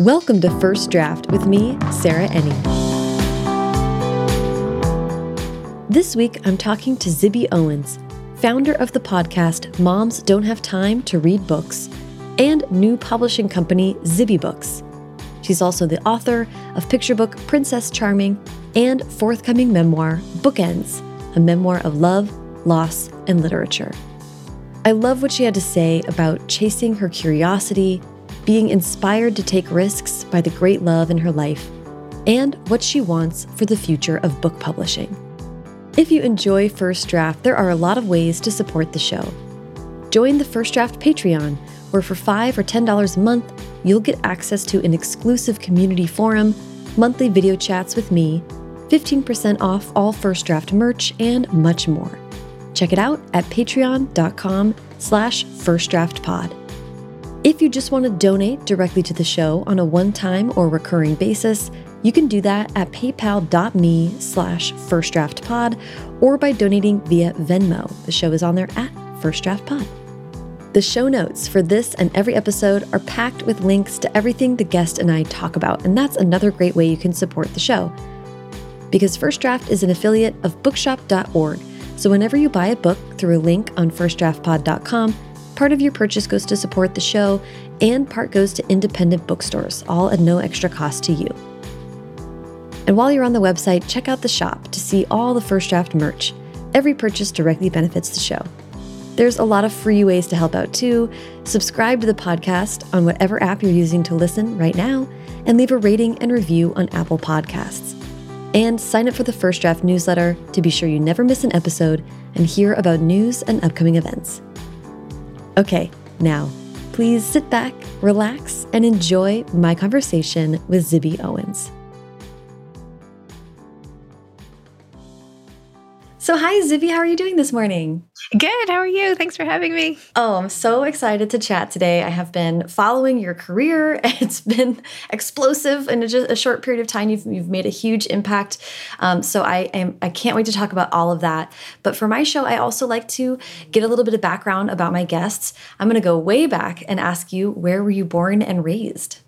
Welcome to First Draft with me, Sarah Enni. This week, I'm talking to Zibby Owens, founder of the podcast Moms Don't Have Time to Read Books and new publishing company Zibby Books. She's also the author of picture book Princess Charming and forthcoming memoir Bookends, a memoir of love, loss, and literature. I love what she had to say about chasing her curiosity, being inspired to take risks by the great love in her life, and what she wants for the future of book publishing. If you enjoy First Draft, there are a lot of ways to support the show. Join the First Draft Patreon, where for 5 or $10 a month, you'll get access to an exclusive community forum, monthly video chats with me, 15% off all First Draft merch, and much more. Check it out at patreon.com slash firstdraftpod. If you just want to donate directly to the show on a one-time or recurring basis, you can do that at paypal.me slash firstdraftpod or by donating via Venmo. The show is on there at firstdraftpod. The show notes for this and every episode are packed with links to everything the guest and I talk about, and that's another great way you can support the show. Because First Draft is an affiliate of bookshop.org, so whenever you buy a book through a link on firstdraftpod.com, part of your purchase goes to support the show and part goes to independent bookstores, all at no extra cost to you. And while you're on the website, check out the shop to see all the First Draft merch. Every purchase directly benefits the show. There's a lot of free ways to help out too. Subscribe to the podcast on whatever app you're using to listen right now, and leave a rating and review on Apple Podcasts and sign up for the First Draft newsletter to be sure you never miss an episode and hear about news and upcoming events. Okay, now, please sit back, relax, and enjoy my conversation with Zibby Owens. So, hi, Zibby. How are you doing this morning? Good. How are you? Thanks for having me. Oh, I'm so excited to chat today. I have been following your career. It's been explosive in just a short period of time. You've, you've made a huge impact. Um, so I am I can't wait to talk about all of that. But for my show, I also like to get a little bit of background about my guests. I'm going to go way back and ask you, where were you born and raised?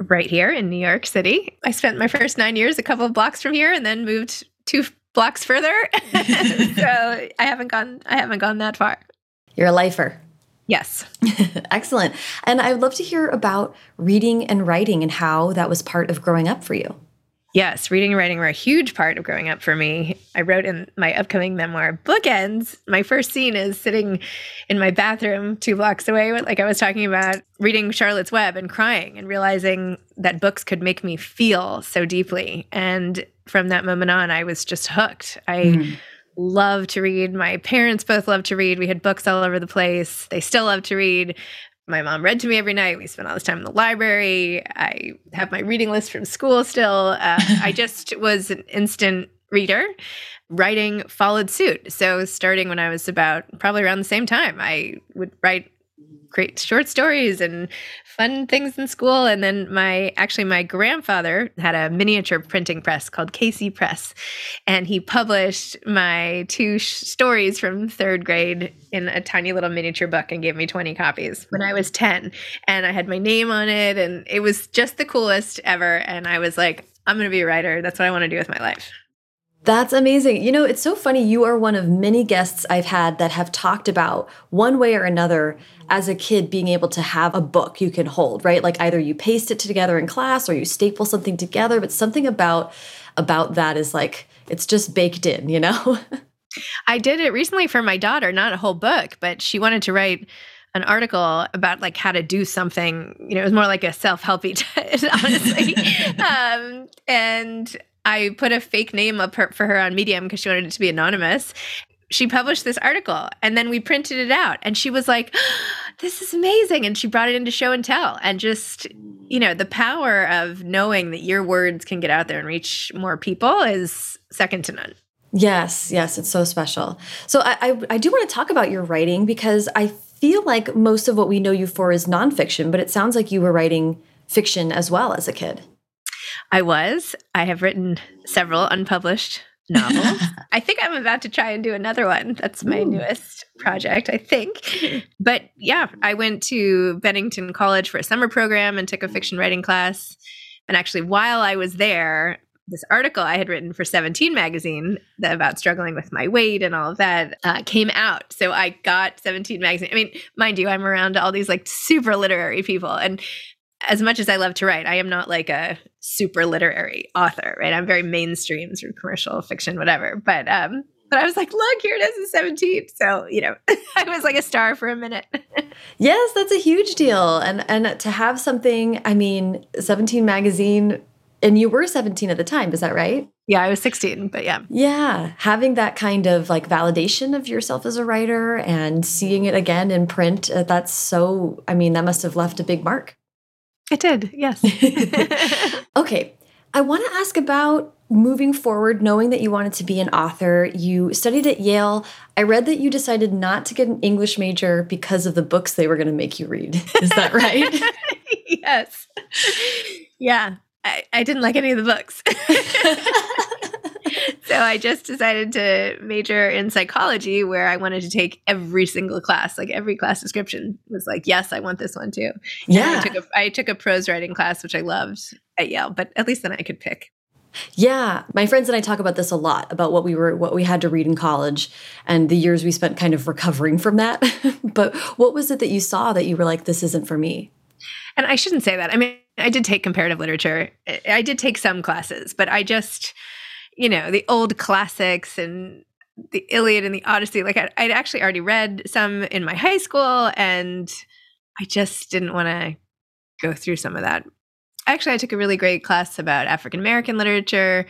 Right here in New York City. I spent my first nine years a couple of blocks from here and then moved to blocks further. so I haven't gone I haven't gone that far. You're a lifer. Yes. Excellent. And I would love to hear about reading and writing and how that was part of growing up for you. Yes, reading and writing were a huge part of growing up for me. I wrote in my upcoming memoir, Bookends. My first scene is sitting in my bathroom two blocks away, like I was talking about, reading Charlotte's Web and crying and realizing that books could make me feel so deeply. And from that moment on, I was just hooked. I mm. love to read. My parents both love to read. We had books all over the place. They still love to read. My mom read to me every night. We spent all this time in the library. I have my reading list from school still. Uh, I just was an instant reader. Writing followed suit. So, starting when I was about probably around the same time, I would write great short stories and fun things in school. And then my actually my grandfather had a miniature printing press called Casey Press, and he published my two sh- stories from third grade in a tiny little miniature book and gave me 20 copies when I was 10. And I had my name on it, and it was just the coolest ever. And I was like, I'm going to be a writer. That's what I want to do with my life. That's amazing. You know, it's so funny. You are one of many guests I've had that have talked about one way or another as a kid being able to have a book you can hold, right? Like either you paste it together in class or you staple something together, but something about about that is like it's just baked in, you know? I did it recently for my daughter, not a whole book, but she wanted to write an article about like how to do something. You know, it was more like a self-helpy, honestly. um, and I put a fake name up her, for her on Medium because she wanted it to be anonymous. She published this article and then we printed it out and she was like, this is amazing. And she brought it into show and tell. And just, you know, the power of knowing that your words can get out there and reach more people is second to none. Yes, yes, it's so special. So I, I, I do want to talk about your writing because I feel like most of what we know you for is nonfiction, but it sounds like you were writing fiction as well as a kid. I was. I have written several unpublished novels. I think I'm about to try and do another one. That's my Ooh. newest project, I think. But yeah, I went to Bennington College for a summer program and took a fiction writing class. And actually, while I was there, this article I had written for 17 magazine about struggling with my weight and all of that uh, came out. So I got 17 magazine. I mean, mind you, I'm around all these like super literary people. And as much as I love to write, I am not like a super literary author, right? I'm very mainstream, sort of commercial fiction, whatever. But um, but I was like, look, here it is, 17. So you know, I was like a star for a minute. yes, that's a huge deal, and and to have something, I mean, 17 magazine, and you were 17 at the time, is that right? Yeah, I was 16, but yeah. Yeah, having that kind of like validation of yourself as a writer and seeing it again in print, uh, that's so, I mean, that must have left a big mark. It did, yes. okay. I want to ask about moving forward, knowing that you wanted to be an author. You studied at Yale. I read that you decided not to get an English major because of the books they were going to make you read. Is that right? yes. Yeah. I, I didn't like any of the books. so I just decided to major in psychology where I wanted to take every single class. Like every class description was like, yes, I want this one too. Yeah. I took, a, I took a prose writing class, which I loved at Yale, but at least then I could pick. Yeah, my friends and I talk about this a lot about what we were what we had to read in college and the years we spent kind of recovering from that. but what was it that you saw that you were like this isn't for me? And I shouldn't say that. I mean, I did take comparative literature. I did take some classes, but I just you know, the old classics and the Iliad and the Odyssey. Like I'd, I'd actually already read some in my high school, and I just didn't want to go through some of that. Actually, I took a really great class about African American literature.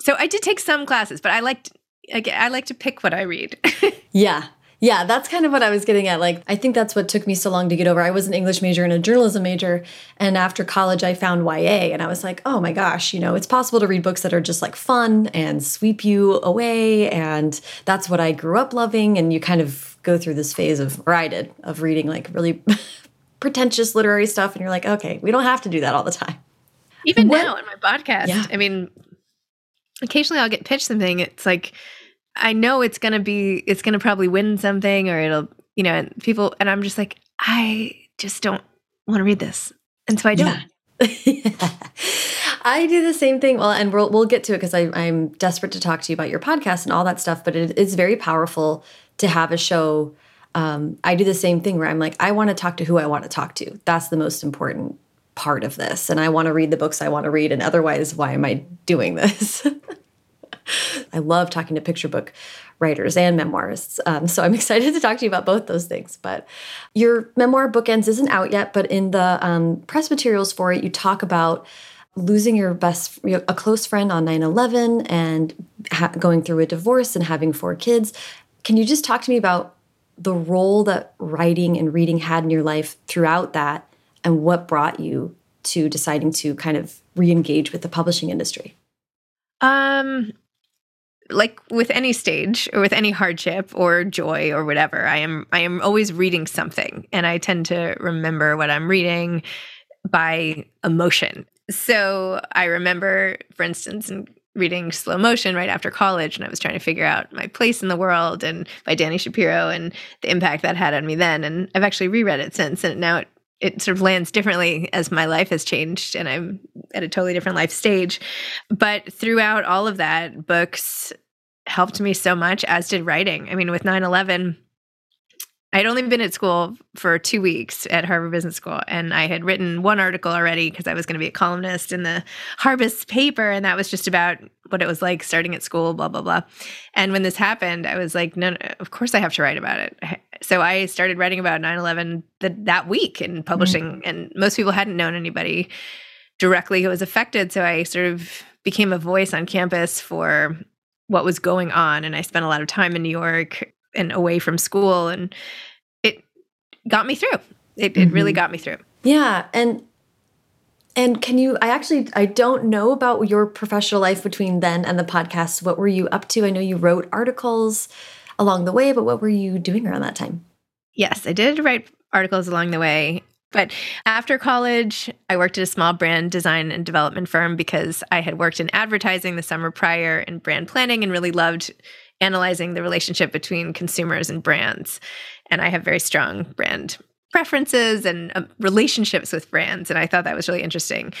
So I did take some classes, but I liked I like to pick what I read. yeah, yeah, that's kind of what I was getting at. Like, I think that's what took me so long to get over. I was an English major and a journalism major. And after college, I found YA and I was like, oh my gosh, you know, it's possible to read books that are just like fun and sweep you away. And that's what I grew up loving. And you kind of go through this phase of, or I did, of reading like really pretentious literary stuff. And you're like, okay, we don't have to do that all the time. Even what? now on my podcast, yeah. I mean, occasionally I'll get pitched something. It's like, I know it's going to be, it's going to probably win something or it'll, you know, and people, and I'm just like, I just don't want to read this. And so I don't. Yeah. I do the same thing. Well, and we'll, we'll get to it because I'm desperate to talk to you about your podcast and all that stuff. But it's very powerful to have a show. Um, I do the same thing where I'm like, I want to talk to who I want to talk to. That's the most important part of this. And I want to read the books I want to read. And otherwise, why am I doing this? I love talking to picture book writers and memoirists. Um, so I'm excited to talk to you about both those things. But your memoir Bookends isn't out yet, but in the um, press materials for it, you talk about losing your best, a close friend on 9 11 and going through a divorce and having four kids. Can you just talk to me about the role that writing and reading had in your life throughout that and what brought you to deciding to kind of re engage with the publishing industry? Um, like with any stage or with any hardship or joy or whatever i am i am always reading something and i tend to remember what i'm reading by emotion so i remember for instance in reading slow motion right after college and i was trying to figure out my place in the world and by Dani Shapiro and the impact that had on me then and i've actually reread it since and now it it sort of lands differently as my life has changed and I'm at a totally different life stage. But throughout all of that, books helped me so much, as did writing. I mean, with 9 11, I'd only been at school for two weeks at Harvard Business School, and I had written one article already because I was going to be a columnist in the Harbus paper, and that was just about what it was like starting at school, blah blah blah. And when this happened, I was like, no, no of course I have to write about it. So I started writing about 9/11 that week and publishing, mm-hmm. and most people hadn't known anybody directly who was affected, so I sort of became a voice on campus for what was going on, and I spent a lot of time in New York and away from school and it got me through. It, mm -hmm. it really mm-hmm. got me through. Yeah and and can you i actually i don't know about your professional life between then and the podcast. What were you up to? I know you wrote articles along the way but what were you doing around that time? Yes i did write articles along the way But after college, I worked at a small brand design and development firm because I had worked in advertising the summer prior in brand planning and really loved analyzing the relationship between consumers and brands. And I have very strong brand preferences and um, relationships with brands. And I thought that was really interesting.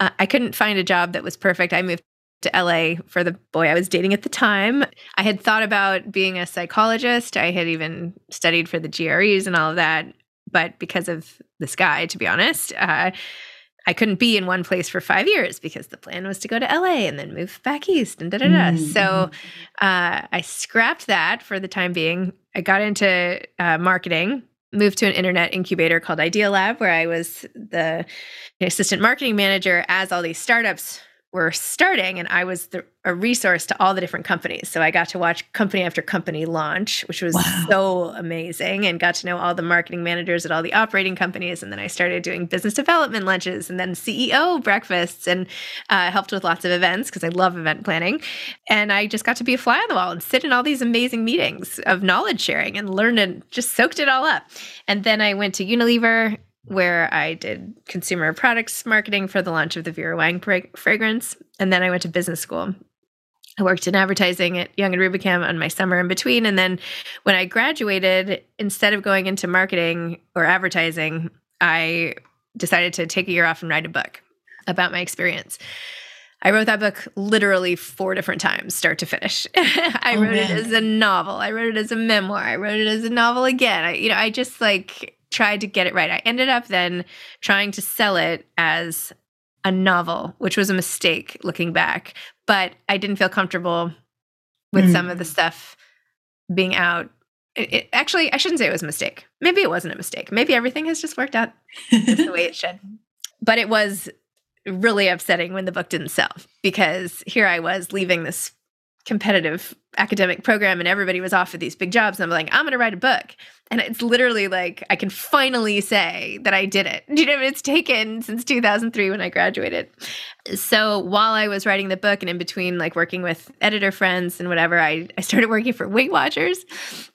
Uh, I couldn't find a job that was perfect. I moved to LA for the boy I was dating at the time. I had thought about being a psychologist. I had even studied for the GREs and all of that. But because of this guy, to be honest, uh, I couldn't be in one place for five years because the plan was to go to LA and then move back east and da da da. Mm-hmm. So uh, I scrapped that for the time being. I got into uh, marketing, moved to an internet incubator called Idealab, where I was the assistant marketing manager as all these startups were starting and I was the, a resource to all the different companies. So I got to watch company after company launch, which was wow. so amazing and got to know all the marketing managers at all the operating companies. And then I started doing business development lunches and then CEO breakfasts and uh, helped with lots of events because I love event planning. And I just got to be a fly on the wall and sit in all these amazing meetings of knowledge sharing and learn and just soaked it all up. And then I went to Unilever where I did consumer products marketing for the launch of the Vera Wang fragrance. And then I went to business school. I worked in advertising at Young and Rubicam on my summer in between. And then when I graduated, instead of going into marketing or advertising, I decided to take a year off and write a book about my experience. I wrote that book literally four different times, start to finish. I oh, wrote man. it as a novel. I wrote it as a memoir. I wrote it as a novel again. I, you know, I just like tried to get it right. I ended up then trying to sell it as a novel, which was a mistake looking back. But I didn't feel comfortable with mm. some of the stuff being out. It, it, actually, I shouldn't say it was a mistake. Maybe it wasn't a mistake. Maybe everything has just worked out the way it should. But it was really upsetting when the book didn't sell because here I was leaving this competitive academic program and everybody was off offered these big jobs. And I'm like, I'm going to write a book. And it's literally like, I can finally say that I did it. Do you know, it's taken since 2003 when I graduated. So while I was writing the book and in between like working with editor friends and whatever, I, I started working for Weight Watchers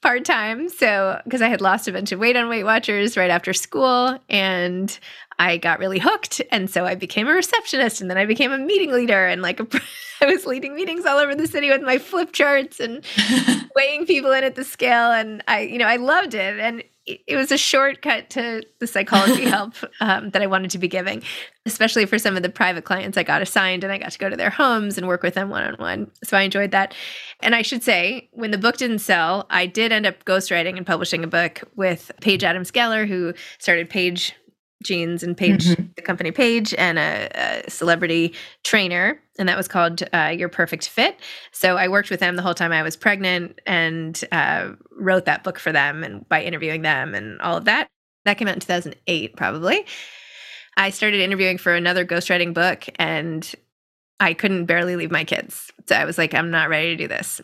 part time. So, because I had lost a bunch of weight on Weight Watchers right after school. And I got really hooked. And so I became a receptionist and then I became a meeting leader and like a, I was leading meetings all over the city with my flip charts and weighing people in at the scale. And I, you know, I loved it. And it, was a shortcut to the psychology help um, that I wanted to be giving, especially for some of the private clients I got assigned and I got to go to their homes and work with them one on one. So I enjoyed that. And I should say, when the book didn't sell, I did end up ghostwriting and publishing a book with Paige Adams Geller, who started Paige jeans and Paige mm-hmm. the company Paige and a, a, celebrity trainer and that was called uh, your perfect fit. So i worked with them the whole time i was pregnant and uh, wrote that book for them and by interviewing them and all of that. That came out in 2008 probably. I started interviewing for another ghostwriting book and i couldn't barely leave my kids. So i was like i'm not ready to do this.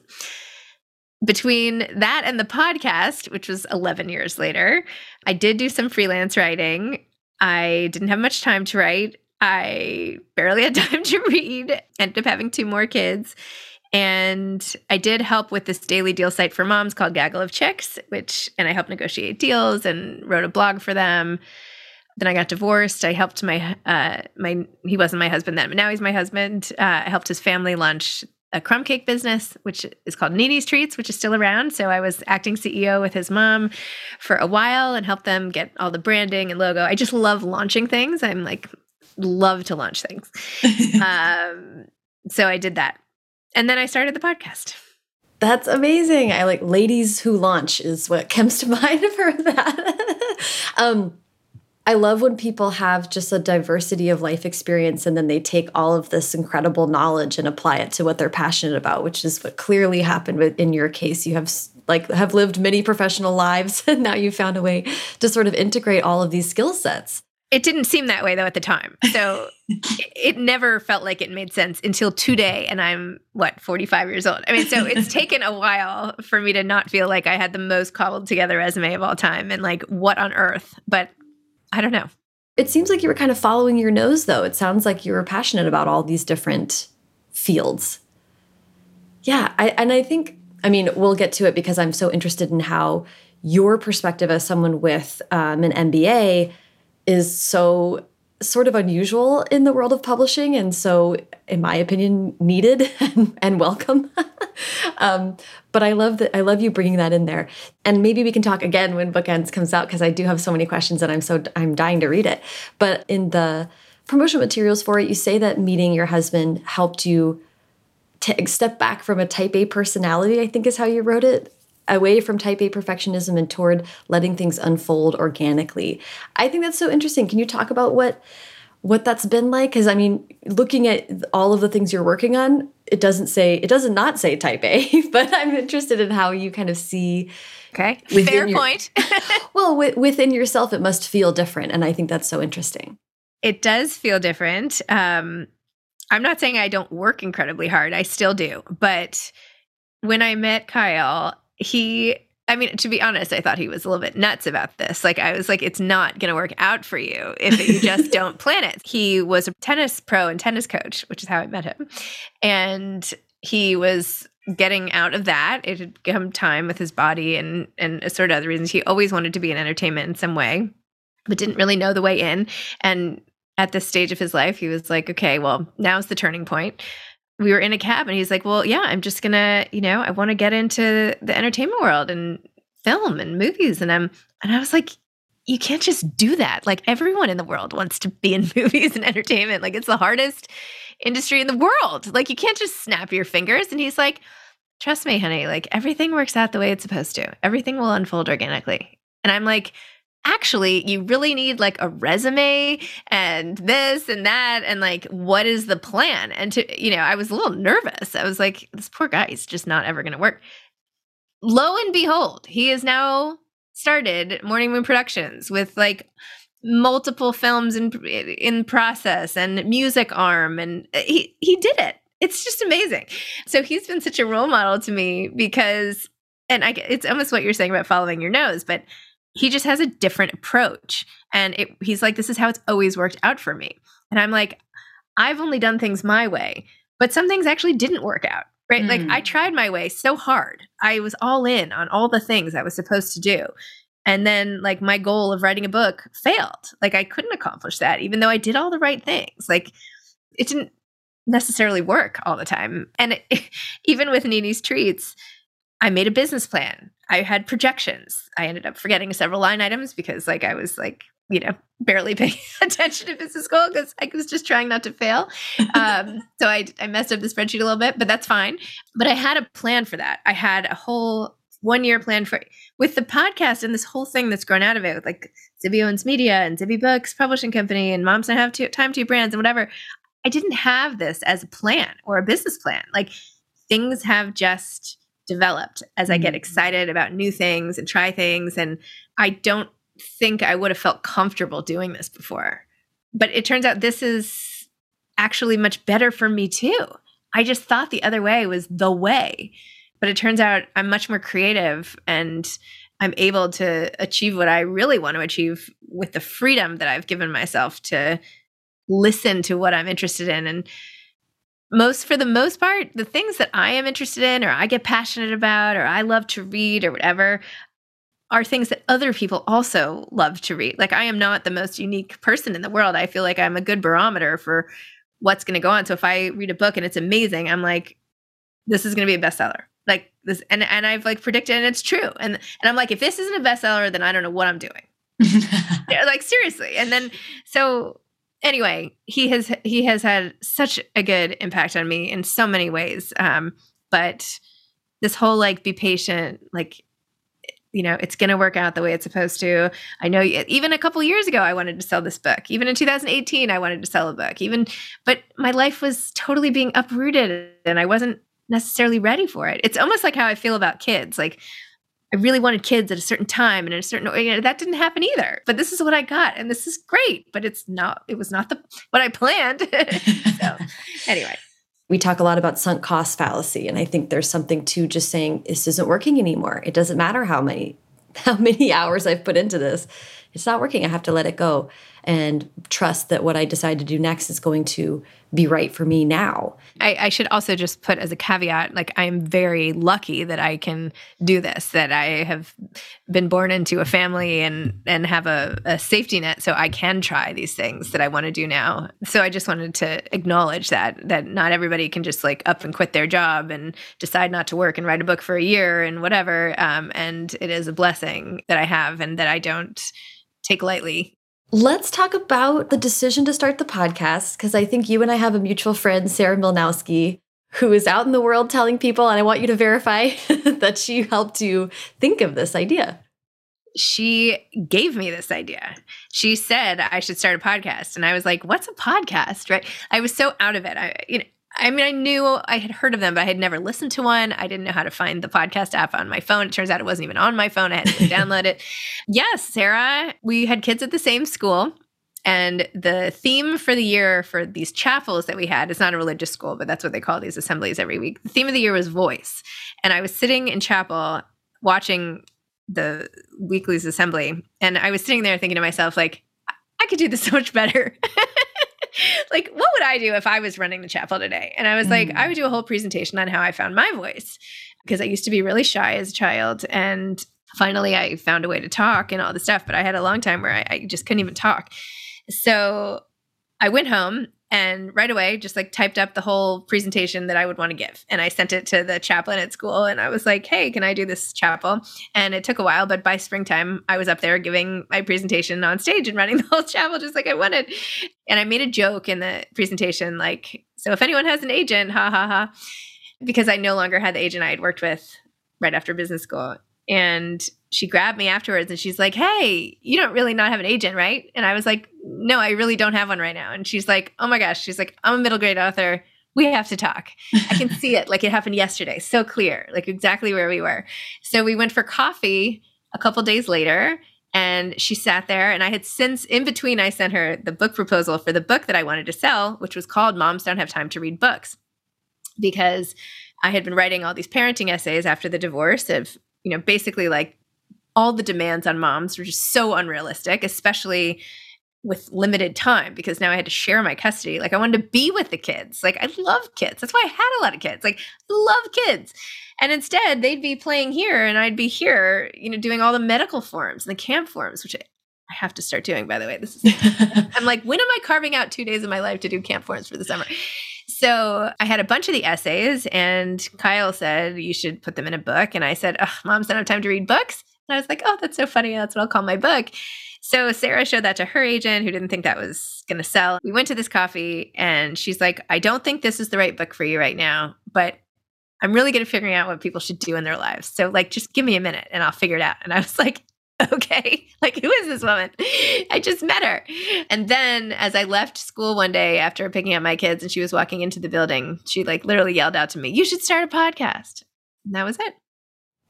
Between that and the podcast, which was 11 years later, I did do some freelance writing I didn't have much time to write. I barely had time to read, ended up having two more kids. And I did help with this daily deal site for moms called Gaggle of Chicks, which, and I helped negotiate deals and wrote a blog for them. Then I got divorced. I helped my, uh, my, he wasn't my husband then, but now he's my husband. Uh, I helped his family launch a crumb cake business, which is called Nini's Treats, which is still around. So I was acting CEO with his mom for a while and helped them get all the branding and logo. I just love launching things. I'm like, love to launch things. um, so I did that. And then I started the podcast. That's amazing. I like ladies who launch is what comes to mind for that. um, I love when people have just a diversity of life experience and then they take all of this incredible knowledge and apply it to what they're passionate about, which is what clearly happened in your case. You have like have lived many professional lives and now you found a way to sort of integrate all of these skill sets. It didn't seem that way though at the time. So it never felt like it made sense until today and I'm what 45 years old. I mean, so it's taken a while for me to not feel like I had the most cobbled together resume of all time and like what on earth. But I don't know. It seems like you were kind of following your nose, though. It sounds like you were passionate about all these different fields. Yeah, I, and I think, I mean, we'll get to it because I'm so interested in how your perspective as someone with um, an MBA is so sort of unusual in the world of publishing and so in my opinion needed and, and welcome. Um, but i love that i love you bringing that in there. And maybe we can talk again when bookends comes out because i do have so many questions and i'm so i'm dying to read it. But in the promotional materials for it you say that meeting your husband helped you step back from a type a personality i think is how you wrote it away from type A perfectionism and toward letting things unfold organically. I think that's so interesting. Can you talk about what what that's been like? Because I mean, looking at all of the things you're working on, it doesn't say it doesn't not say type A, but I'm interested in how you kind of see. Okay, fair your, point. well, within yourself, it must feel different, and I think that's so interesting. It does feel different. Um, I'm not saying I don't work incredibly hard. I still do, but when I met Kyle, he I mean, to be honest, I thought he was a little bit nuts about this. Like, I was like, it's not going to work out for you if you just don't plan it. He was a tennis pro and tennis coach, which is how I met him. And he was getting out of that. It had come time with his body and, and a sort of other reasons. He always wanted to be in entertainment in some way, but didn't really know the way in. And at this stage of his life, he was like, okay, well, now's the turning point we were in a cab and he's like, Well, yeah, I'm just gonna, you know, I want to get into the entertainment world and film and movies. And I'm and I was like, you can't just do that. Like everyone in the world wants to be in movies and entertainment. Like it's the hardest industry in the world. Like you can't just snap your fingers. And he's like, trust me, honey, like everything works out the way it's supposed to. Everything will unfold organically. And I'm like, actually you really need like a resume and this and that and like what is the plan? And to you know i was a little nervous. I was like this poor guy is just not ever going to work. Lo and behold he has now started morning moon productions with like multiple films in in process and music arm and uh, he he did it. It's just amazing. So he's been such a role model to me because and i it's almost what you're saying about following your nose but he just has a different approach. And it, he's like, this is how it's always worked out for me. And I'm like, I've only done things my way, but some things actually didn't work out. Right. Mm. Like I mm. tried my way so hard. I was all in on all the things I was supposed to do. And then, like, my goal of writing a book failed. Like, I couldn't accomplish that, even though I did all the right things. Like, it didn't necessarily work all the time. And it, even with Nini's treats, I made a business plan. I had projections. I ended up forgetting several line items because like I was like, you know, barely paying attention to business school because I was just trying not to fail. Um, so I, I messed up the spreadsheet a little bit, but that's fine. But I had a plan for that. I had a whole one year plan for with the podcast and this whole thing that's grown out of it with like Zibby Owens Media and Zibby Books Publishing Company and Moms Don't Have to, Time to Brands and whatever. I didn't have this as a plan or a business plan. Like things have just developed as I get mm-hmm. excited about new things and try things. And I don't think I would have felt comfortable doing this before. But it turns out this is actually much better for me too. I just thought the other way was the way. But it turns out I'm much more creative and I'm able to achieve what I really want to achieve with the freedom that I've given myself to listen to what I'm interested in and most for the most part the things that i am interested in or i get passionate about or i love to read or whatever are things that other people also love to read. Like i am not the most unique person in the world. I feel like i'm a good barometer for what's going to go on. So if i read a book and it's amazing i'm like this is going to be a bestseller. Like this and and i've like predicted and it's true. And and i'm like if this isn't a bestseller then i don't know what i'm doing. Like seriously. And then so anyway, he has he has had such a good impact on me in so many ways. Um, but this whole like be patient, like you know, it's going to work out the way it's supposed to. I know even a couple years ago I wanted to sell this book. Even in 2018 I wanted to sell a book. Even but my life was totally being uprooted and I wasn't necessarily ready for it. It's almost like how I feel about kids. Like I really wanted kids at a certain time and in a certain way. You know, that didn't happen either. But this is what I got, and this is great. But it's not. It was not the what I planned. so anyway. We talk a lot about sunk cost fallacy, and I think there's something to just saying this isn't working anymore. It doesn't matter how many how many hours I've put into this. it's not working. I have to let it go and trust that what I decide to do next is going to be right for me now. I, I, should also just put as a caveat like, I'm very lucky that I can do this, that I have been born into a family and, and have a, a safety net so I can try these things that I want to do now. So I just wanted to acknowledge that, that not everybody can just like up and quit their job and decide not to work and write a book for a year and whatever. Um, and it is a blessing that I have and that I don't take lightly. Let's talk about the decision to start the podcast because I think you and I have a mutual friend, Sarah Mlynowski, who is out in the world telling people, and I want you to verify that she helped you think of this idea. She gave me this idea. She said I should start a podcast, and I was like, "What's a podcast?" Right? I was so out of it. I, you know, I mean, I knew I had heard of them, but I had never listened to one. I didn't know how to find the podcast app on my phone. It turns out it wasn't even on my phone. I had to download it. Yes, Sarah, we had kids at the same school. And the theme for the year for these chapels that we had, it's not a religious school, but that's what they call these assemblies every week. The theme of the year was voice. And I was sitting in chapel watching the weekly's assembly. And I was sitting there thinking to myself, like, I could do this so much better. like, what would I do if I was running the chapel today? And I was mm. like, I would do a whole presentation on how I found my voice because I used to be really shy as a child. And finally, I found a way to talk and all the stuff. But I had a long time where I, I just couldn't even talk. So I went home and right away just like typed up the whole presentation that I would want to give. And I sent it to the chaplain at school and I was like, hey, can I do this chapel? And it took a while, but by springtime, I was up there giving my presentation on stage and running the whole chapel just like I wanted. And I made a joke in the presentation like, so if anyone has an agent, ha ha ha, because I no longer had the agent I had worked with right after business school. And she grabbed me afterwards and she's like, Hey, you don't really not have an agent, right? And I was like, No, I really don't have one right now. And she's like, Oh my gosh. She's like, I'm a middle grade author. We have to talk. I can see it like it happened yesterday. So clear, like exactly where we were. So we went for coffee a couple days later and she sat there and i had since in between i sent her the book proposal for the book that i wanted to sell which was called moms don't have time to read books because i had been writing all these parenting essays after the divorce of you know basically like all the demands on moms were just so unrealistic, especially with limited time because now I had to share my custody. Like I wanted to be with the kids. Like I love kids. That's why I had a lot of kids. Like I love kids. And instead they'd be playing here and I'd be here, you know, doing all the medical forms and the camp forms, which I have to start doing, by the way. This is I'm like, when am I carving out two days of my life to do camp forms for the summer? So I had a bunch of the essays and Kyle said you should put them in a book. And I said, oh, moms don't have time to read books. And I was like, oh, that's so funny. That's what I'll call my book. So Sarah showed that to her agent who didn't think that was going to sell. We went to this coffee and she's like, I don't think this is the right book for you right now, but I'm really good at figuring out what people should do in their lives. So like just give me a minute and I'll figure it out. And I was like, okay, like who is this woman? I just met her. And then as I left school one day after picking up my kids and she was walking into the building, she like literally yelled out to me, "You should start a podcast." And that was it.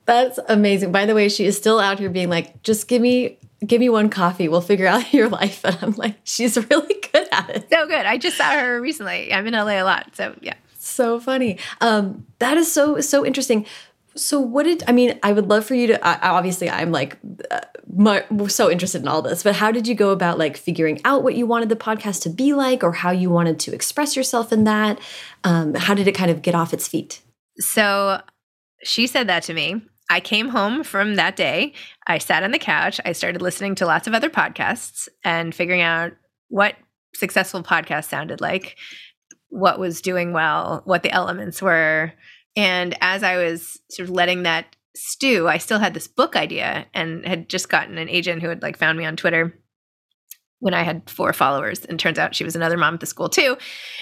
That's amazing. By the way, she is still out here being like, just give me give me one coffee. We'll figure out your life. And I'm like, she's really good at it. So good. I just saw her recently. I'm in LA a lot. So yeah. So funny. Um, that is so so interesting. So what did I mean? I would love for you to. I, obviously, I'm like uh, my, so interested in all this. But how did you go about like figuring out what you wanted the podcast to be like, or how you wanted to express yourself in that? Um, how did it kind of get off its feet? So she said that to me, I came home from that day. I sat on the couch. I started listening to lots of other podcasts and figuring out what successful podcast sounded like, what was doing well, what the elements were. And as I was sort of letting that stew, I still had this book idea and had just gotten an agent who had like found me on Twitter when I had four followers. And turns out she was another mom at the school too.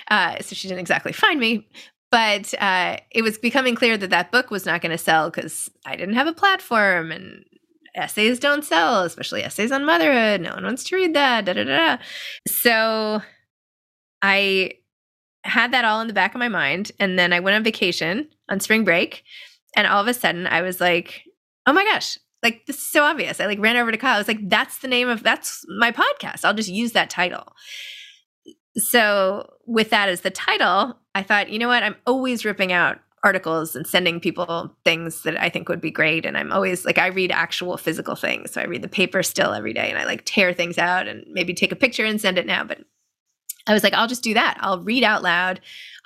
Uh, so she didn't exactly find me, but uh, it was becoming clear that that book was not going to sell because I didn't have a platform and essays don't sell, especially essays on motherhood. No one wants to read that. Da, da, da. So I had that all in the back of my mind. And then I went on vacation on spring break. And all of a sudden I was like, oh my gosh, like this is so obvious. I like ran over to Kyle. I was like, that's the name of that's my podcast. I'll just use that title. So with that as the title, I thought, you know what? I'm always ripping out articles and sending people things that I think would be great. And I'm always like, I read actual physical things. So I read the paper still every day and I like tear things out and maybe take a picture and send it now. But I was like, I'll just do that. I'll read out loud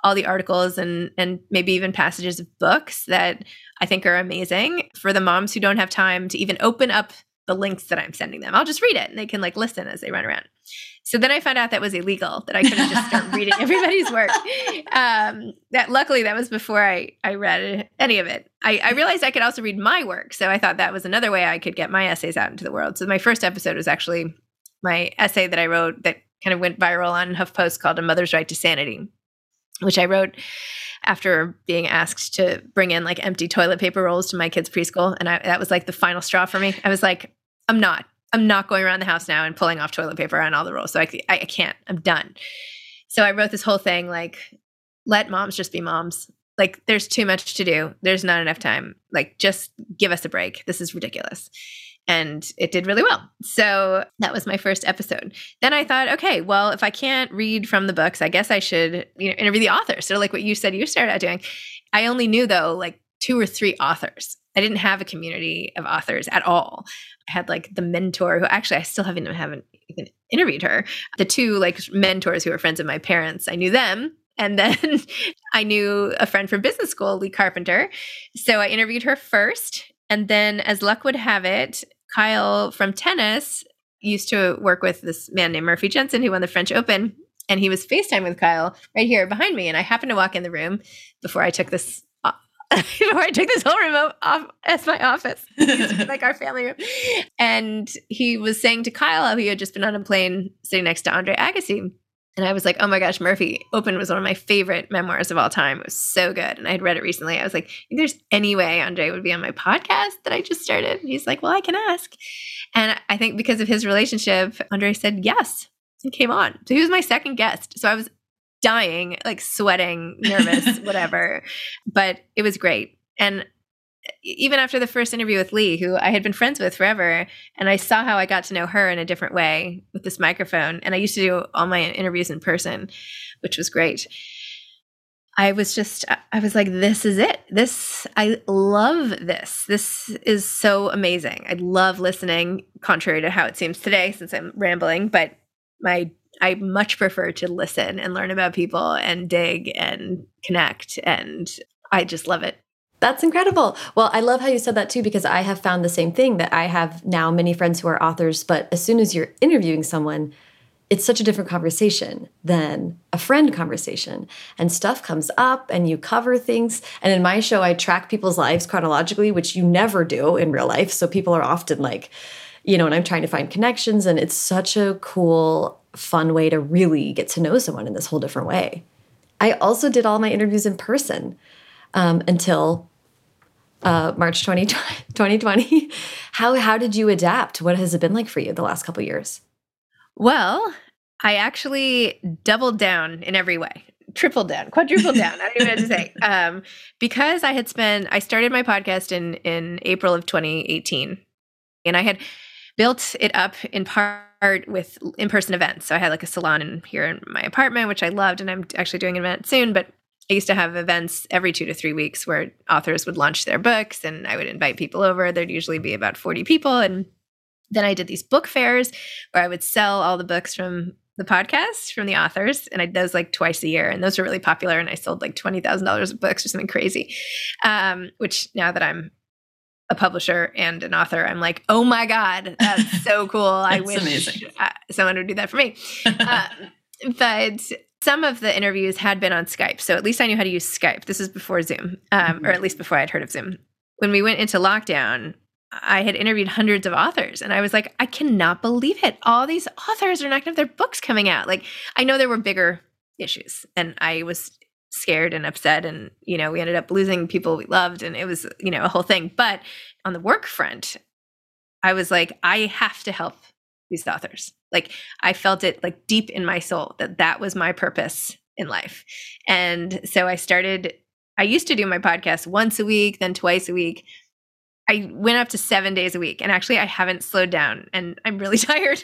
all the articles and and maybe even passages of books that I think are amazing for the moms who don't have time to even open up the links that I'm sending them. I'll just read it and they can like listen as they run around. So then I found out that was illegal, that I couldn't just start reading everybody's work. Um, that luckily that was before I, I read any of it. I, I realized I could also read my work. So I thought that was another way I could get my essays out into the world. So my first episode was actually my essay that I wrote that kind of went viral on HuffPost called A Mother's Right to Sanity, which I wrote after being asked to bring in like empty toilet paper rolls to my kids' preschool. And I, that was like the final straw for me. I was like, I'm not. I'm not going around the house now and pulling off toilet paper on all the rolls. So I, I, can't. I'm done. So I wrote this whole thing like, let moms just be moms. Like, there's too much to do. There's not enough time. Like, just give us a break. This is ridiculous. And it did really well. So that was my first episode. Then I thought, okay, well, if I can't read from the books, I guess I should, you know, interview the authors. So, like what you said you started out doing. I only knew though, like two or three authors. I didn't have a community of authors at all. I had like the mentor who actually I still haven't haven't even interviewed her. The two like mentors who were friends of my parents, I knew them. And then I knew a friend from business school, Lea Carpenter. So I interviewed her first. And then, as luck would have it, Kyle from tennis used to work with this man named Murphy Jensen who won the French Open. And he was FaceTime with Kyle right here behind me. And I happened to walk in the room before I took this before I took this whole room off as my office, like our family room. And he was saying to Kyle how he had just been on a plane sitting next to Andre Agassi. And I was like, oh my gosh, Murphy Open was one of my favorite memoirs of all time. It was so good. And I had read it recently. I was like, there's any way Andre would be on my podcast that I just started. And he's like, well, I can ask. And I think because of his relationship, Andre said yes and came on. So he was my second guest. So I was dying, like sweating, nervous, whatever. But it was great. And even after the first interview with Lea, who I had been friends with forever, and I saw how I got to know her in a different way with this microphone. And I used to do all my interviews in person, which was great. I was just, I was like, this is it. This, I love this. This is so amazing. I love listening, contrary to how it seems today, since I'm rambling, but my I much prefer to listen and learn about people and dig and connect. And I just love it. That's incredible. Well, I love how you said that too, because I have found the same thing that I have now many friends who are authors, but as soon as you're interviewing someone, it's such a different conversation than a friend conversation. And stuff comes up and you cover things. And in my show, I track people's lives chronologically, which you never do in real life. So people are often like, you know, and I'm trying to find connections. And it's such a cool fun way to really get to know someone in this whole different way. I also did all my interviews in person um, until uh, March 20, 2020. How, how did you adapt? What has it been like for you the last couple years? Well, I actually doubled down in every way tripled down, quadrupled down. I don't even know what to say. Um, because I had spent, I started my podcast in in April of 2018, and I had built it up in part with in-person events. So I had like a salon in here in my apartment, which I loved, and I'm actually doing an event soon. But I used to have events every two to three weeks where authors would launch their books, and I would invite people over. There'd usually be about 40 people, and then I did these book fairs where I would sell all the books from the podcast from the authors, and I did those like twice a year, and those were really popular. And I sold like twenty thousand dollars of books or something crazy. Um, which now that I'm a publisher and an author, I'm like, oh my God, that's so cool. I wish someone would do that for me. um, but some of the interviews had been on Skype. So at least I knew how to use Skype. This is before Zoom, um, mm-hmm. or at least before I'd heard of Zoom. When we went into lockdown, I had interviewed hundreds of authors and I was like, I cannot believe it. All these authors are not going to have their books coming out. Like, I know there were bigger issues and I was scared and upset and you know we ended up losing people we loved and it was you know a whole thing but on the work front i was like i have to help these authors like i felt it like deep in my soul that that was my purpose in life and so i started i used to do my podcast once a week then twice a week I went up to seven days a week. And actually, I haven't slowed down and I'm really tired.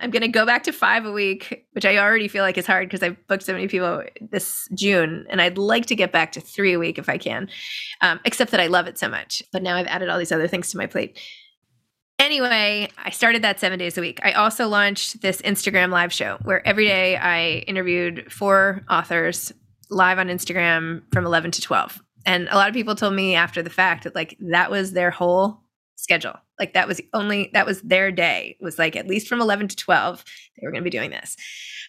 I'm going to go back to five a week, which I already feel like is hard because I've booked so many people this June. And I'd like to get back to three a week if I can, um, except that I love it so much. But now I've added all these other things to my plate. Anyway, I started that seven days a week. I also launched this Instagram live show where every day I interviewed four authors live on Instagram from 11 to 12 and a lot of people told me after the fact that like that was their whole schedule. Like that was only that was their day. It was like at least from 11 to 12 they were going to be doing this.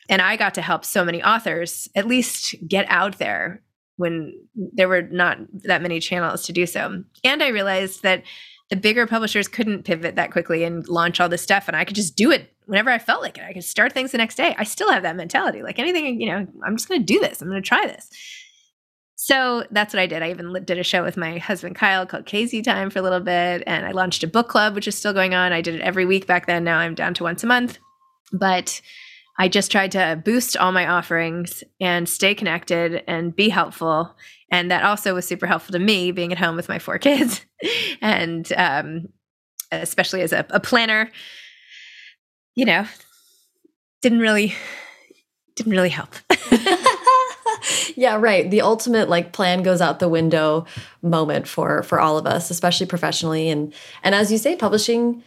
And i got to help so many authors at least get out there when there were not that many channels to do so. And i realized that the bigger publishers couldn't pivot that quickly and launch all this stuff and i could just do it whenever i felt like it i could start things the next day i still have that mentality like anything you know i'm just going to do this i'm going to try this so that's what I did. I even did a show with my husband Kyle called Casey Time for a little bit, and I launched a book club, which is still going on. I did it every week back then. Now I'm down to once a month, but I just tried to boost all my offerings and stay connected and be helpful. And that also was super helpful to me being at home with my four kids, and um, especially as a, a planner. You know, didn't really didn't really help. yeah, right. The ultimate like plan goes out the window moment for for all of us, especially professionally and and as you say publishing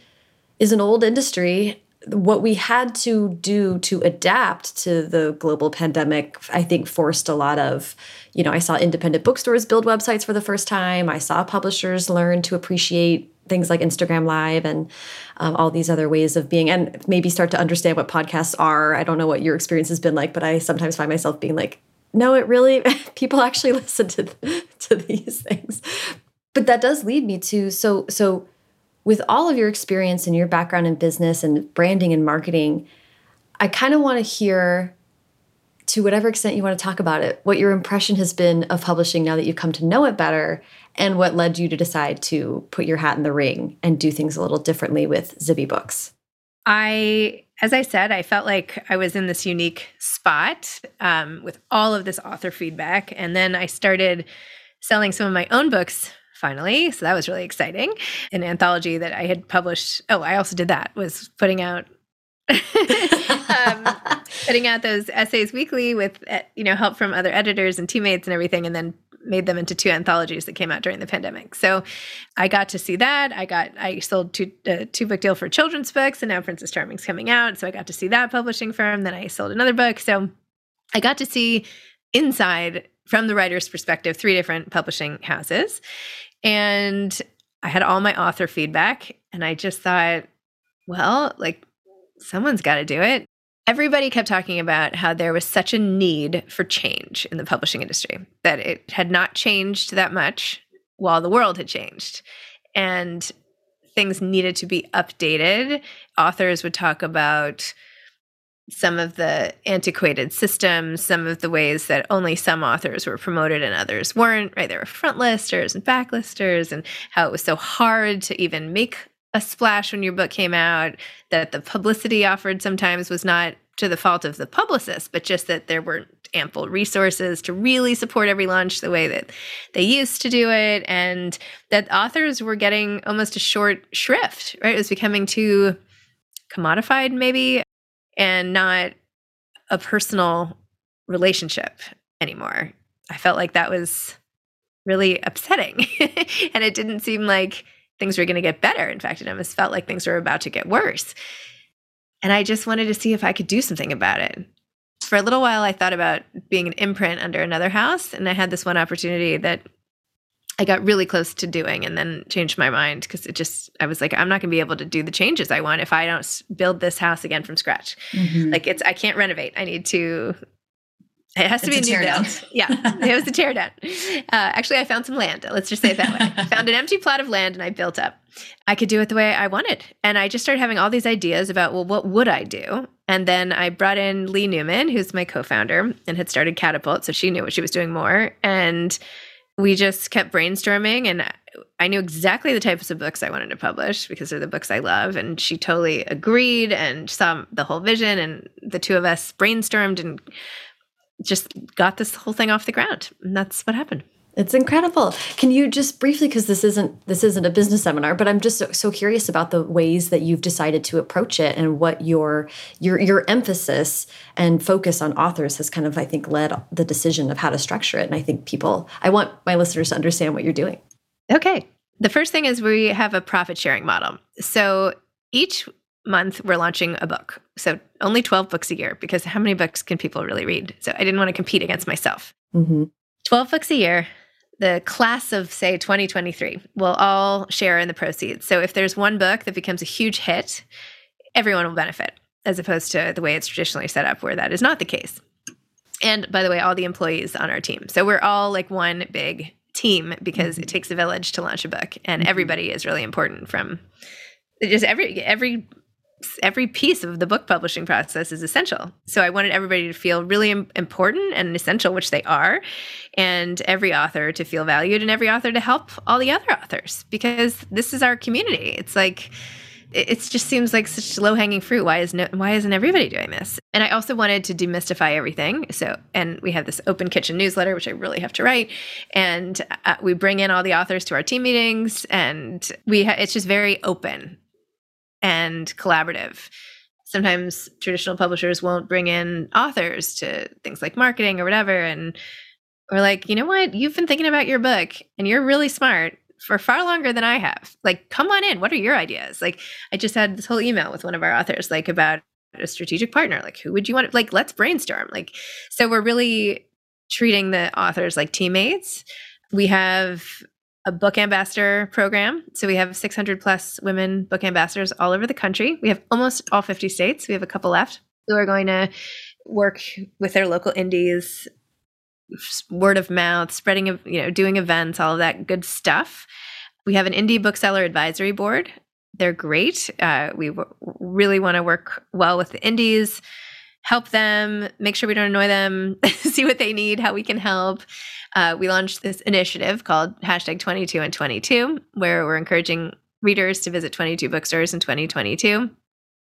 is an old industry. What we had to do to adapt to the global pandemic, I think forced a lot of, you know, I saw independent bookstores build websites for the first time. I saw publishers learn to appreciate things like Instagram Live and um, all these other ways of being, and maybe start to understand what podcasts are. I don't know what your experience has been like, but I sometimes find myself being like, no, it really, people actually listen to, to these things. But that does lead me to, so, so with all of your experience and your background in business and branding and marketing, I kind of want to hear to whatever extent you want to talk about it, what your impression has been of publishing now that you've come to know it better, and what led you to decide to put your hat in the ring and do things a little differently with Zibby Books. I as I said, I felt like I was in this unique spot um, with all of this author feedback. And then I started selling some of my own books finally. So that was really exciting. An anthology that I had published. Oh, I also did that, was putting out. um, putting out those essays weekly with uh, you know help from other editors and teammates and everything and then made them into two anthologies that came out during the pandemic. So I got to see that. I got I sold two uh, two book deal for children's books, and now Princess Charming's coming out. So I got to see that publishing firm. Then I sold another book. So I got to see inside from the writer's perspective three different publishing houses, and I had all my author feedback, and I just thought, well, like someone's got to do it everybody kept talking about how there was such a need for change in the publishing industry, that it had not changed that much while the world had changed. And things needed to be updated. Authors would talk about some of the antiquated systems, some of the ways that only some authors were promoted and others weren't, right? There were front listers and backlisters, and how it was so hard to even make a splash when your book came out, that the publicity offered sometimes was not to the fault of the publicist, but just that there weren't ample resources to really support every launch the way that they used to do it. And that authors were getting almost a short shrift, right? It was becoming too commodified, maybe, and not a personal relationship anymore. I felt like that was really upsetting. and it didn't seem like things were going to get better. In fact, it almost felt like things were about to get worse. And I just wanted to see if I could do something about it. For a little while, I thought about being an imprint under another house. And I had this one opportunity that I got really close to doing and then changed my mind because it just, I was like, I'm not going to be able to do the changes I want if I don't build this house again from scratch. Mm-hmm. Like, it's, I can't renovate. I need to it has to it's be a, new build. yeah, it was a tear down. Uh, actually, I found some land. Let's just say it that way. I found an empty plot of land and I built up. I could do it the way I wanted. And I just started having all these ideas about, well, what would I do? And then I brought in Leigh Newman, who's my co founder and had started Catapult. So she knew what she was doing more. And we just kept brainstorming and I knew exactly the types of books I wanted to publish because they're the books I love. And she totally agreed and saw the whole vision. And the two of us brainstormed and just got this whole thing off the ground. And that's what happened. It's incredible. Can you just briefly, because this isn't this isn't a business seminar, but I'm just so, so, curious about the ways that you've decided to approach it and what your your your emphasis and focus on authors has kind of, I think, led the decision of how to structure it. And I think people, I want my listeners to understand what you're doing. Okay. The first thing is we have a profit sharing model. So each month we're launching a book. So only 12 books a year because how many books can people really read? So I didn't want to compete against myself. Mm-hmm. 12 books a year. The class of, say, 2023 will all share in the proceeds. So if there's one book that becomes a huge hit, everyone will benefit, as opposed to the way it's traditionally set up, where that is not the case. And by the way, all the employees on our team. So we're all like one big team because mm-hmm. it takes a village to launch a book, and mm-hmm. everybody is really important from just every every every piece of the book publishing process is essential. So I wanted everybody to feel really important and essential, which they are, and every author to feel valued and every author to help all the other authors because this is our community. It's like it just seems like such low hanging fruit. Why is no, why isn't everybody doing this? And I also wanted to demystify everything. So, and we have this open kitchen newsletter, which I really have to write, and uh, we bring in all the authors to our team meetings, and we ha- it's just very open and collaborative. Sometimes traditional publishers won't bring in authors to things like marketing or whatever. And we're like, you know what? You've been thinking about your book and you're really smart for far longer than I have. Like, come on in. What are your ideas? Like, I just had this whole email with one of our authors, like about a strategic partner. Like, who would you want? To, like, let's brainstorm. Like, so we're really treating the authors like teammates. We have a book ambassador program. So we have 600 plus women book ambassadors all over the country. We have almost all 50 states. We have a couple left who are going to work with their local indies, word of mouth, spreading, of you know, doing events, all of that good stuff. We have an indie bookseller advisory board. They're great. Uh, we w- really want to work well with the indies, help them, make sure we don't annoy them, see what they need, how we can help uh, we launched this initiative called hashtag 22 and 22, where we're encouraging readers to visit 22 bookstores in 2022.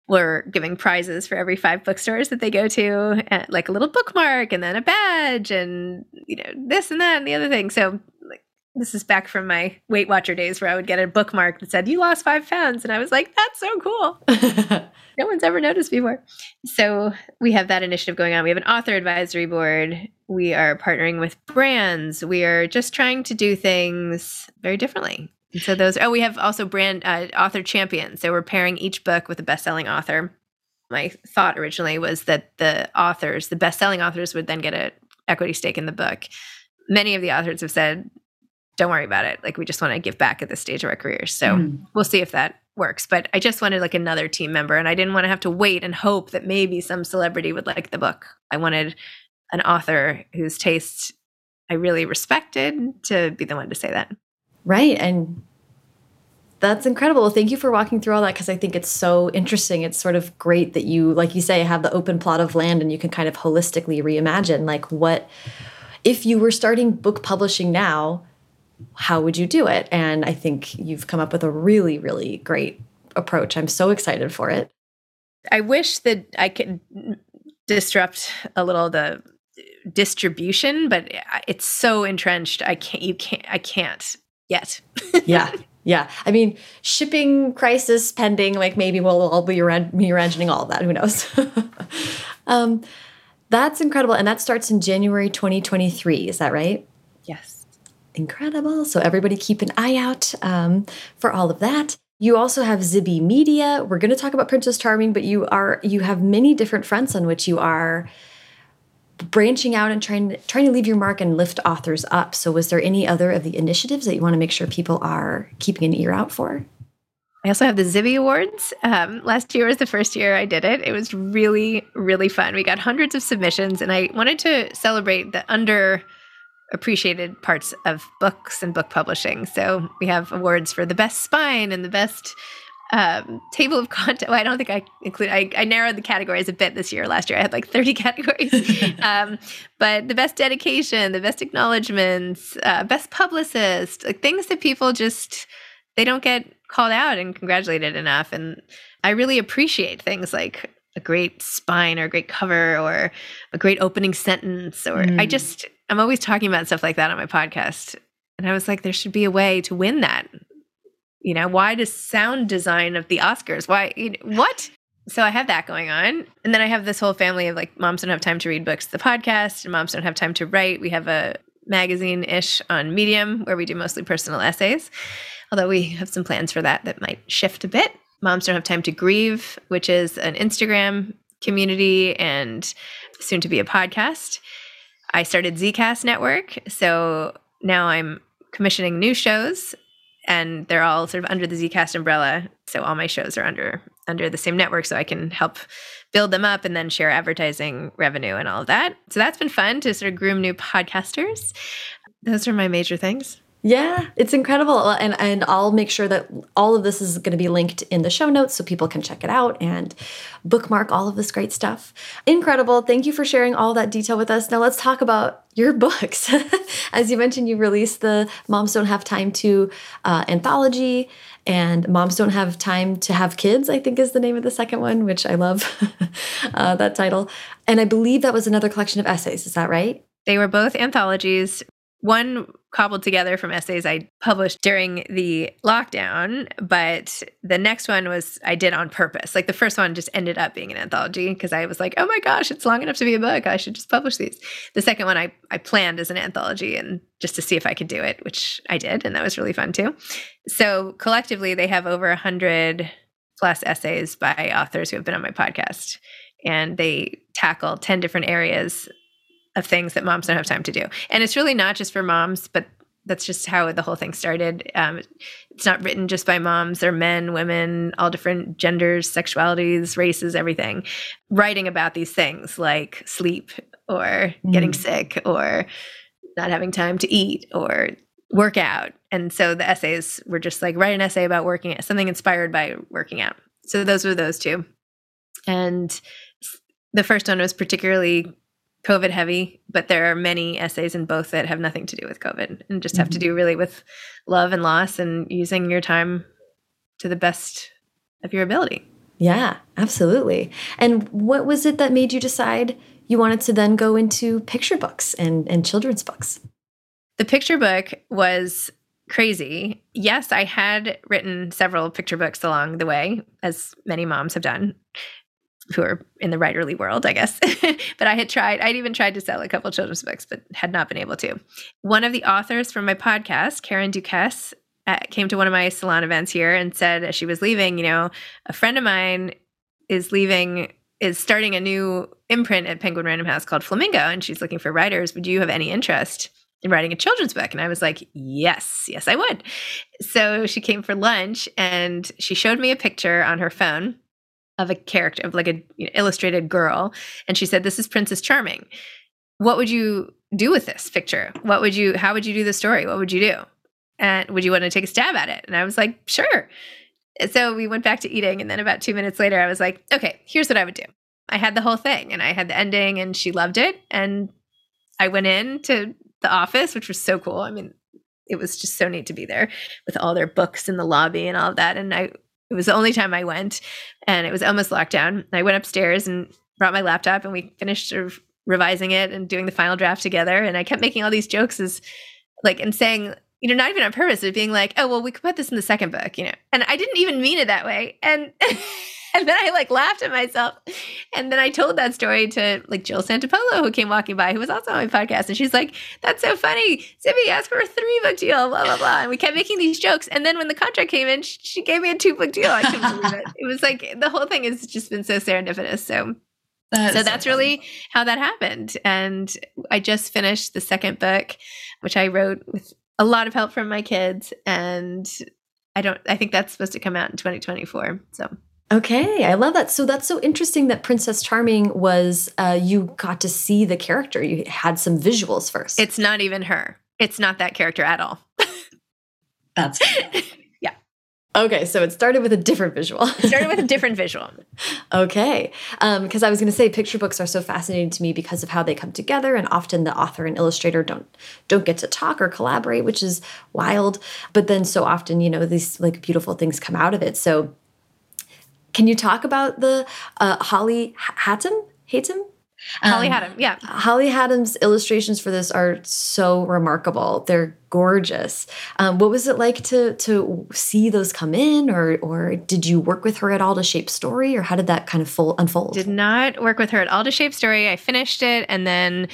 We're giving prizes for every five bookstores that they go to, uh, like a little bookmark and then a badge and you know this and that and the other thing. So like this is back from my Weight Watcher days where I would get a bookmark that said "You lost five pounds," and I was like, "That's so cool." no one's ever noticed before. So we have that initiative going on. We have an author advisory board. We are partnering with brands. We are just trying to do things very differently. And so those. Oh, we have also brand uh, author champions. So we're pairing each book with a best-selling author. My thought originally was that the authors, the best-selling authors, would then get an equity stake in the book. Many of the authors have said, "Don't worry about it. Like we just want to give back at this stage of our careers." So mm. we'll see if that works. But I just wanted like another team member, and I didn't want to have to wait and hope that maybe some celebrity would like the book. I wanted an author whose taste I really respected to be the one to say that. Right. And that's incredible. Thank you for walking through all that because I think it's so interesting. It's sort of great that you, like you say, have the open plot of land and you can kind of holistically reimagine like what if you were starting book publishing now, how would you do it? And I think you've come up with a really, really great approach. I'm so excited for it. I wish that I could disrupt a little the distribution, but it's so entrenched. I can't, you can't, I can't yet. yeah. Yeah. I mean, shipping crisis pending, like maybe we'll all be reimagining all of that. Who knows? um, that's incredible. And that starts in January 2023. Is that right? Incredible. So everybody keep an eye out um, for all of that. You also have Zibby Media. We're going to talk about Princess Charming, but you are you have many different fronts on which you are branching out and trying to, trying to leave your mark and lift authors up. So was there any other of the initiatives that you want to make sure people are keeping an ear out for? I also have the Zibby Awards. Um, last year was the first year I did it. It was really, really fun. We got hundreds of submissions, and I wanted to celebrate the under appreciated parts of books and book publishing. So we have awards for the best spine and the best um, table of content. Well, I don't think I include. I, I, narrowed the categories a bit this year. Last year I had like thirty categories. um, but the best dedication, the best acknowledgments, uh, best publicist, like things that people just they don't get called out and congratulated enough. And I really appreciate things like a great spine or a great cover or a great opening sentence or mm. I just I'm always talking about stuff like that on my podcast. And I was like, there should be a way to win that. You know, why does sound design of the Oscars? Why, you know, what? So I have that going on. And then I have this whole family of like moms don't have time to read books, the podcast, and moms don't have time to write. We have a magazine ish on Medium where we do mostly personal essays, although we have some plans for that that might shift a bit. Moms Don't Have Time to Grieve, which is an Instagram community and soon to be a podcast. I started Zcast Network. So now I'm commissioning new shows and they're all sort of under the Zcast umbrella. So all my shows are under under the same network so I can help build them up and then share advertising revenue and all of that. So that's been fun to sort of groom new podcasters. Those are my major things. Yeah, it's incredible. And and I'll make sure that all of this is going to be linked in the show notes so people can check it out and bookmark all of this great stuff. Incredible. Thank you for sharing all that detail with us. Now let's talk about your books. As you mentioned, you released the Moms Don't Have Time to uh, anthology and Moms Don't Have Time to Have Kids, I think is the name of the second one, which I love uh, that title. And I believe that was another collection of essays. Is that right? They were both anthologies. One cobbled together from essays I published during the lockdown, but the next one was I did on purpose. Like the first one just ended up being an anthology because I was like, oh my gosh, it's long enough to be a book. I should just publish these. The second one I, I planned as an anthology and just to see if I could do it, which I did. And that was really fun too. So collectively, they have over a hundred plus essays by authors who have been on my podcast. And they tackle 10 different areas of things that moms don't have time to do. And it's really not just for moms, but that's just how the whole thing started. Um, it's not written just by moms. They're men, women, all different genders, sexualities, races, everything, writing about these things like sleep or mm. getting sick or not having time to eat or work out. And so the essays were just like write an essay about working out, something inspired by working out. So those were those two. And the first one was particularly COVID heavy, but there are many essays in both that have nothing to do with COVID and just have mm-hmm. to do really with love and loss and using your time to the best of your ability. Yeah, absolutely. And what was it that made you decide you wanted to then go into picture books and, and children's books? The picture book was crazy. Yes, I had written several picture books along the way, as many moms have done who are in the writerly world, I guess. but I had tried, I'd even tried to sell a couple children's books, but had not been able to. One of the authors from my podcast, Karen Dukess, uh, came to one of my salon events here and said as she was leaving, you know, a friend of mine is leaving, is starting a new imprint at Penguin Random House called Flamingo, and she's looking for writers. Would you have any interest? in writing a children's book? And I was like, yes, yes, I would. So she came for lunch and she showed me a picture on her phone of a character of like a you know, illustrated girl and she said this is princess charming. What would you do with this picture? What would you how would you do the story? What would you do? And would you want to take a stab at it? And i was like sure. So we went back to eating and then about two minutes later i was like okay here's what i would do. I had the whole thing and i had the ending and she loved it and i went in to the office which was so cool. I mean it was just so neat to be there with all their books in the lobby and all of that and i it was the only time I went, and it was almost lockdown. I went upstairs and brought my laptop, and we finished revising it and doing the final draft together. And I kept making all these jokes as like and saying, you know, not even on purpose, of being like, oh well, we could put this in the second book, you know. And I didn't even mean it that way. And and then I like laughed at myself. And then I told that story to like Jill Santopolo, who came walking by, who was also on my podcast. And she's like, That's so funny. Zibby asked for a three book deal, blah, blah, blah. And we kept making these jokes. And then when the contract came in, she gave me a two book deal. I couldn't believe it. It was like the whole thing has just been so serendipitous. So that so that's so really how that happened. And I just finished the second book, which I wrote with a lot of help from my kids. And I don't, I think that's supposed to come out in 2024. So Okay, I love that. So that's so interesting that Princess Charming was uh, you got to see the character. You had some visuals first. It's not even her. It's not that character at all. that's yeah. Okay, so it started with a different visual. it started with a different visual. Okay, because um, I was going to say picture books are so fascinating to me because of how they come together, and often the author and illustrator don't don't get to talk or collaborate, which is wild. But then so often, you know, these like beautiful things come out of it. So can you talk about the uh, Holly Hatam? Holly um, Hatam, yeah. Holly Hatam's illustrations for this are so remarkable. They're gorgeous. Um, what was it like to to see those come in, or or did you work with her at all to shape story, or how did that kind of full, unfold? Did not work with her at all to shape story. I finished it, and then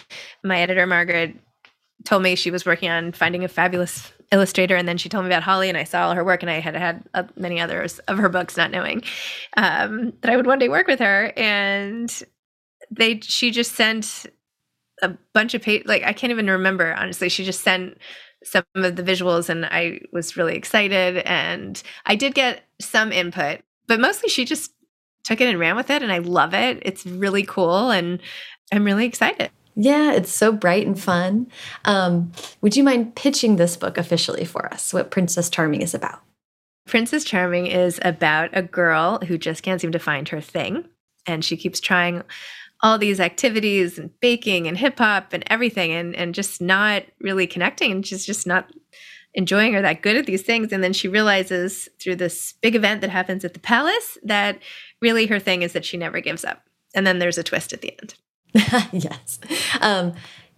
my editor Margaret told me she was working on finding a fabulous illustrator and then she told me about holly and i saw all her work and i had had uh, many others of her books not knowing um, that i would one day work with her and they she just sent a bunch of page like i can't even remember honestly. She just sent some of the visuals and i was really excited and i did get some input but mostly she just took it and ran with it and i love it. It's really cool and i'm really excited yeah, it's so bright and fun. Um, would you mind pitching this book officially for us? What Princess Charming is about? Princess Charming is about a girl who just can't seem to find her thing. And she keeps trying all these activities and baking and hip hop and everything and, and just not really connecting. And she's just not enjoying or that good at these things. And then she realizes through this big event that happens at the palace that really her thing is that she never gives up. And then there's a twist at the end. yes. Um,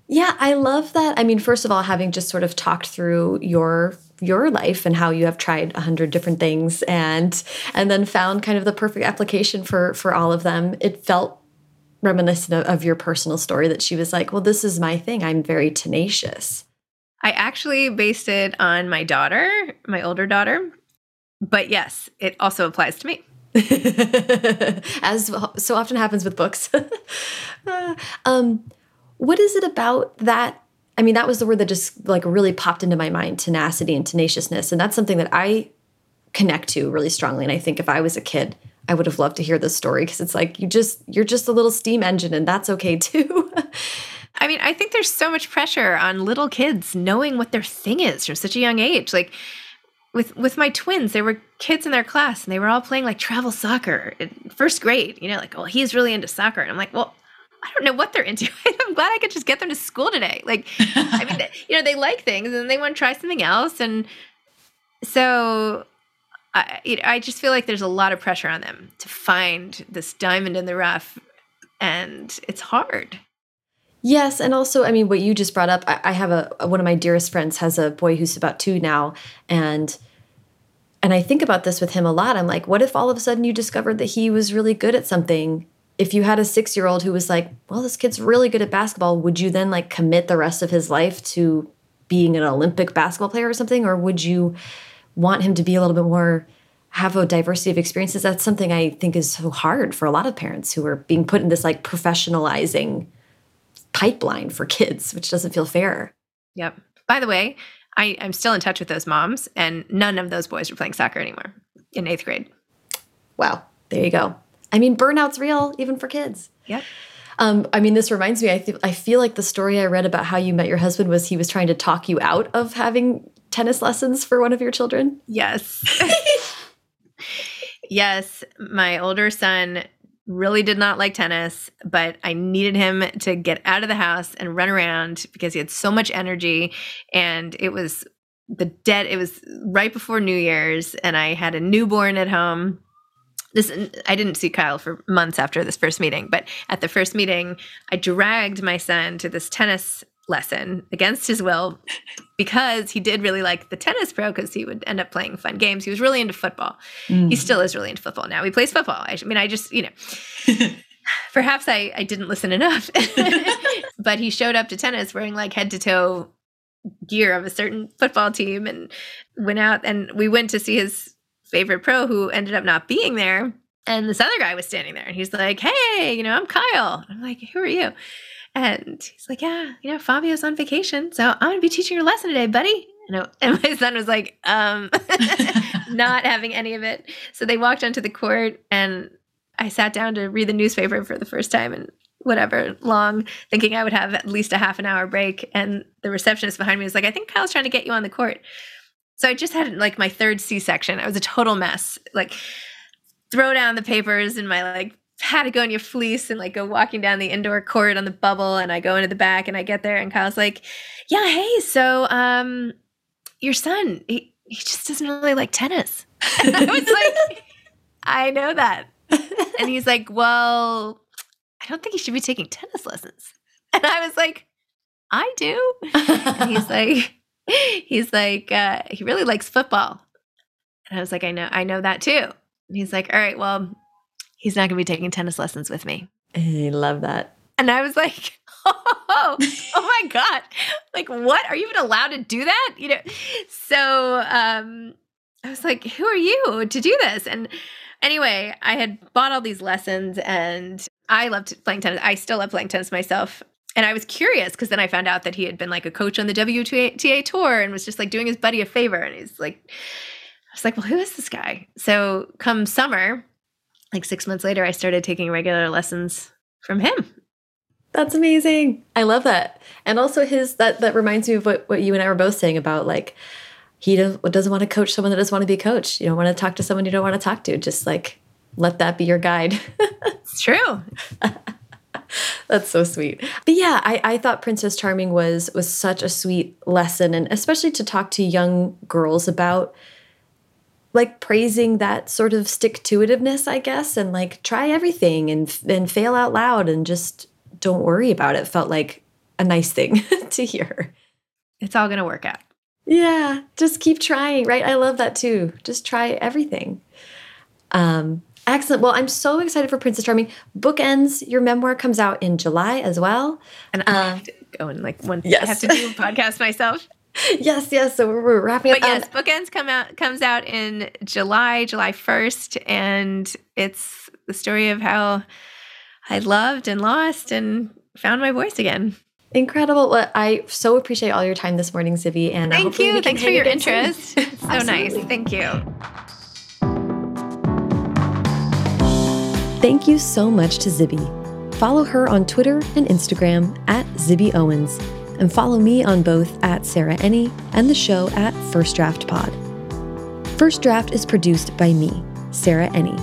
yeah, I love that. I mean, first of all, having just sort of talked through your your life and how you have tried a hundred different things and and then found kind of the perfect application for for all of them. It felt reminiscent of, of your personal story that she was like, "Well, this is my thing. I'm very tenacious." I actually based it on my daughter, my older daughter. But yes, it also applies to me. as so often happens with books. uh, um, what is it about that? I mean, that was the word that just like really popped into my mind tenacity and tenaciousness. And that's something that I connect to really strongly. And I think if I was a kid, I would have loved to hear this story because it's like you just, you're just a little steam engine and that's okay too. I mean, I think there's so much pressure on little kids knowing what their thing is from such a young age. Like, with with my twins, there were kids in their class and they were all playing like travel soccer in first grade. You know, like, oh, he's really into soccer. And I'm like, well, I don't know what they're into. I'm glad I could just get them to school today. Like, I mean, you know, they like things and they want to try something else. And so I, I just feel like there's a lot of pressure on them to find this diamond in the rough. And it's hard. Yes, and also, I mean, what you just brought up. I, I have a one of my dearest friends has a boy who's about two now, and and I think about this with him a lot. I'm like, what if all of a sudden you discovered that he was really good at something? If you had a six year old who was like, well, this kid's really good at basketball, would you then like commit the rest of his life to being an Olympic basketball player or something, or would you want him to be a little bit more? have a diversity of experiences that's something i think is so hard for a lot of parents who are being put in this like professionalizing pipeline for kids, which doesn't feel fair. Yep. By the way, I, I'm still in touch with those moms, and none of those boys are playing soccer anymore in eighth grade. Wow. There you go. I mean, burnout's real, even for kids. Yep. Um, I mean, this reminds me. I I feel like the story I read about how you met your husband was he was trying to talk you out of having tennis lessons for one of your children. Yes. yes, my older son really did not like tennis, but I needed him to get out of the house and run around because he had so much energy. And it was the dead, it was right before New Year's, and I had a newborn at home. This I didn't see Kyle for months after this first meeting, but at the first meeting, I dragged my son to this tennis lesson against his will because he did really like the tennis pro because he would end up playing fun games. He was really into football. Mm. He still is really into football now. He plays football. I, I mean, I just, you know, perhaps I, I didn't listen enough. but he showed up to tennis wearing like head to toe gear of a certain football team and went out and we went to see his favorite pro who ended up not being there. And this other guy was standing there and he's like, Hey, you know, I'm Kyle. I'm like, Who are you? And he's like, Yeah, you know, Fabio's on vacation. So I'm to be teaching your lesson today, buddy. And my son was like, um, not having any of it. So they walked onto the court and I sat down to read the newspaper for the first time and whatever long, thinking I would have at least a half an hour break. And the receptionist behind me was like, I think Kyle's trying to get you on the court. So I just had like my third C section. I was a total mess. Like, throw down the papers in my like Patagonia fleece and like go walking down the indoor court on the bubble and I go into the back and I get there and Kyle's like, "Yeah, hey, so um your son, he, he just doesn't really like tennis." And I was like, "I know that." and he's like, "Well, I don't think he should be taking tennis lessons. And I was like, I do. and he's like, he's like, uh, he really likes football. And I was like, I know, I know that too. And he's like, all right, well, he's not going to be taking tennis lessons with me. I love that. And I was like, oh, oh my God. Like, what? Are you even allowed to do that? You know? So um, I was like, who are you to do this? And anyway, I had bought all these lessons and I loved playing tennis. I still love playing tennis myself. And I was curious because then I found out that he had been like a coach on the WTA tour and was just like doing his buddy a favor. And he's like, I was like, well, who is this guy? So come summer, like six months later, I started taking regular lessons from him. That's amazing. I love that. And also his that that reminds me of what, what you and I were both saying about like he doesn't want to coach someone that doesn't want to be coached. You don't want to talk to someone you don't want to talk to. Just like let that be your guide. it's true. That's so sweet. But yeah, I, I thought Princess Charming was was such a sweet lesson, and especially to talk to young girls about like praising that sort of stick to itiveness, I guess, and like try everything and and fail out loud and just don't worry about it. Felt like a nice thing to hear. It's all gonna work out. Yeah, just keep trying, right? I love that too. Just try everything. Um, Excellent. Well, I'm so excited for Princess Charming. Bookends, your memoir comes out in July as well. And I have to go and like one yes. I have to do a podcast myself. yes, yes. So we're, we're wrapping up. But yes, um, Bookends come out comes out in July, July 1st, and it's the story of how I loved and lost and found my voice again. Incredible. Well, I so appreciate all your time this morning, Zibby. And thank you. Thanks for your interest. so nice. Thank you. Thank you so much to Zibby. Follow her on Twitter and Instagram at Zibby Owens, and follow me on both at Sarah Enni and the show at First Draft Pod. First Draft is produced by me, Sarah Enni.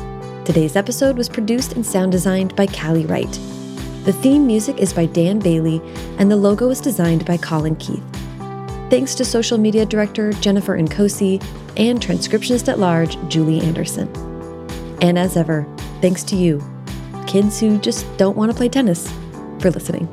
Today's episode was produced and sound designed by Callie Wright. The theme music is by Dan Bailey, and the logo was designed by Colin Keith. Thanks to social media director Jennifer Nkosi and transcriptionist at large Julie Anderson. And as ever, thanks to you, kids who just don't want to play tennis, for listening.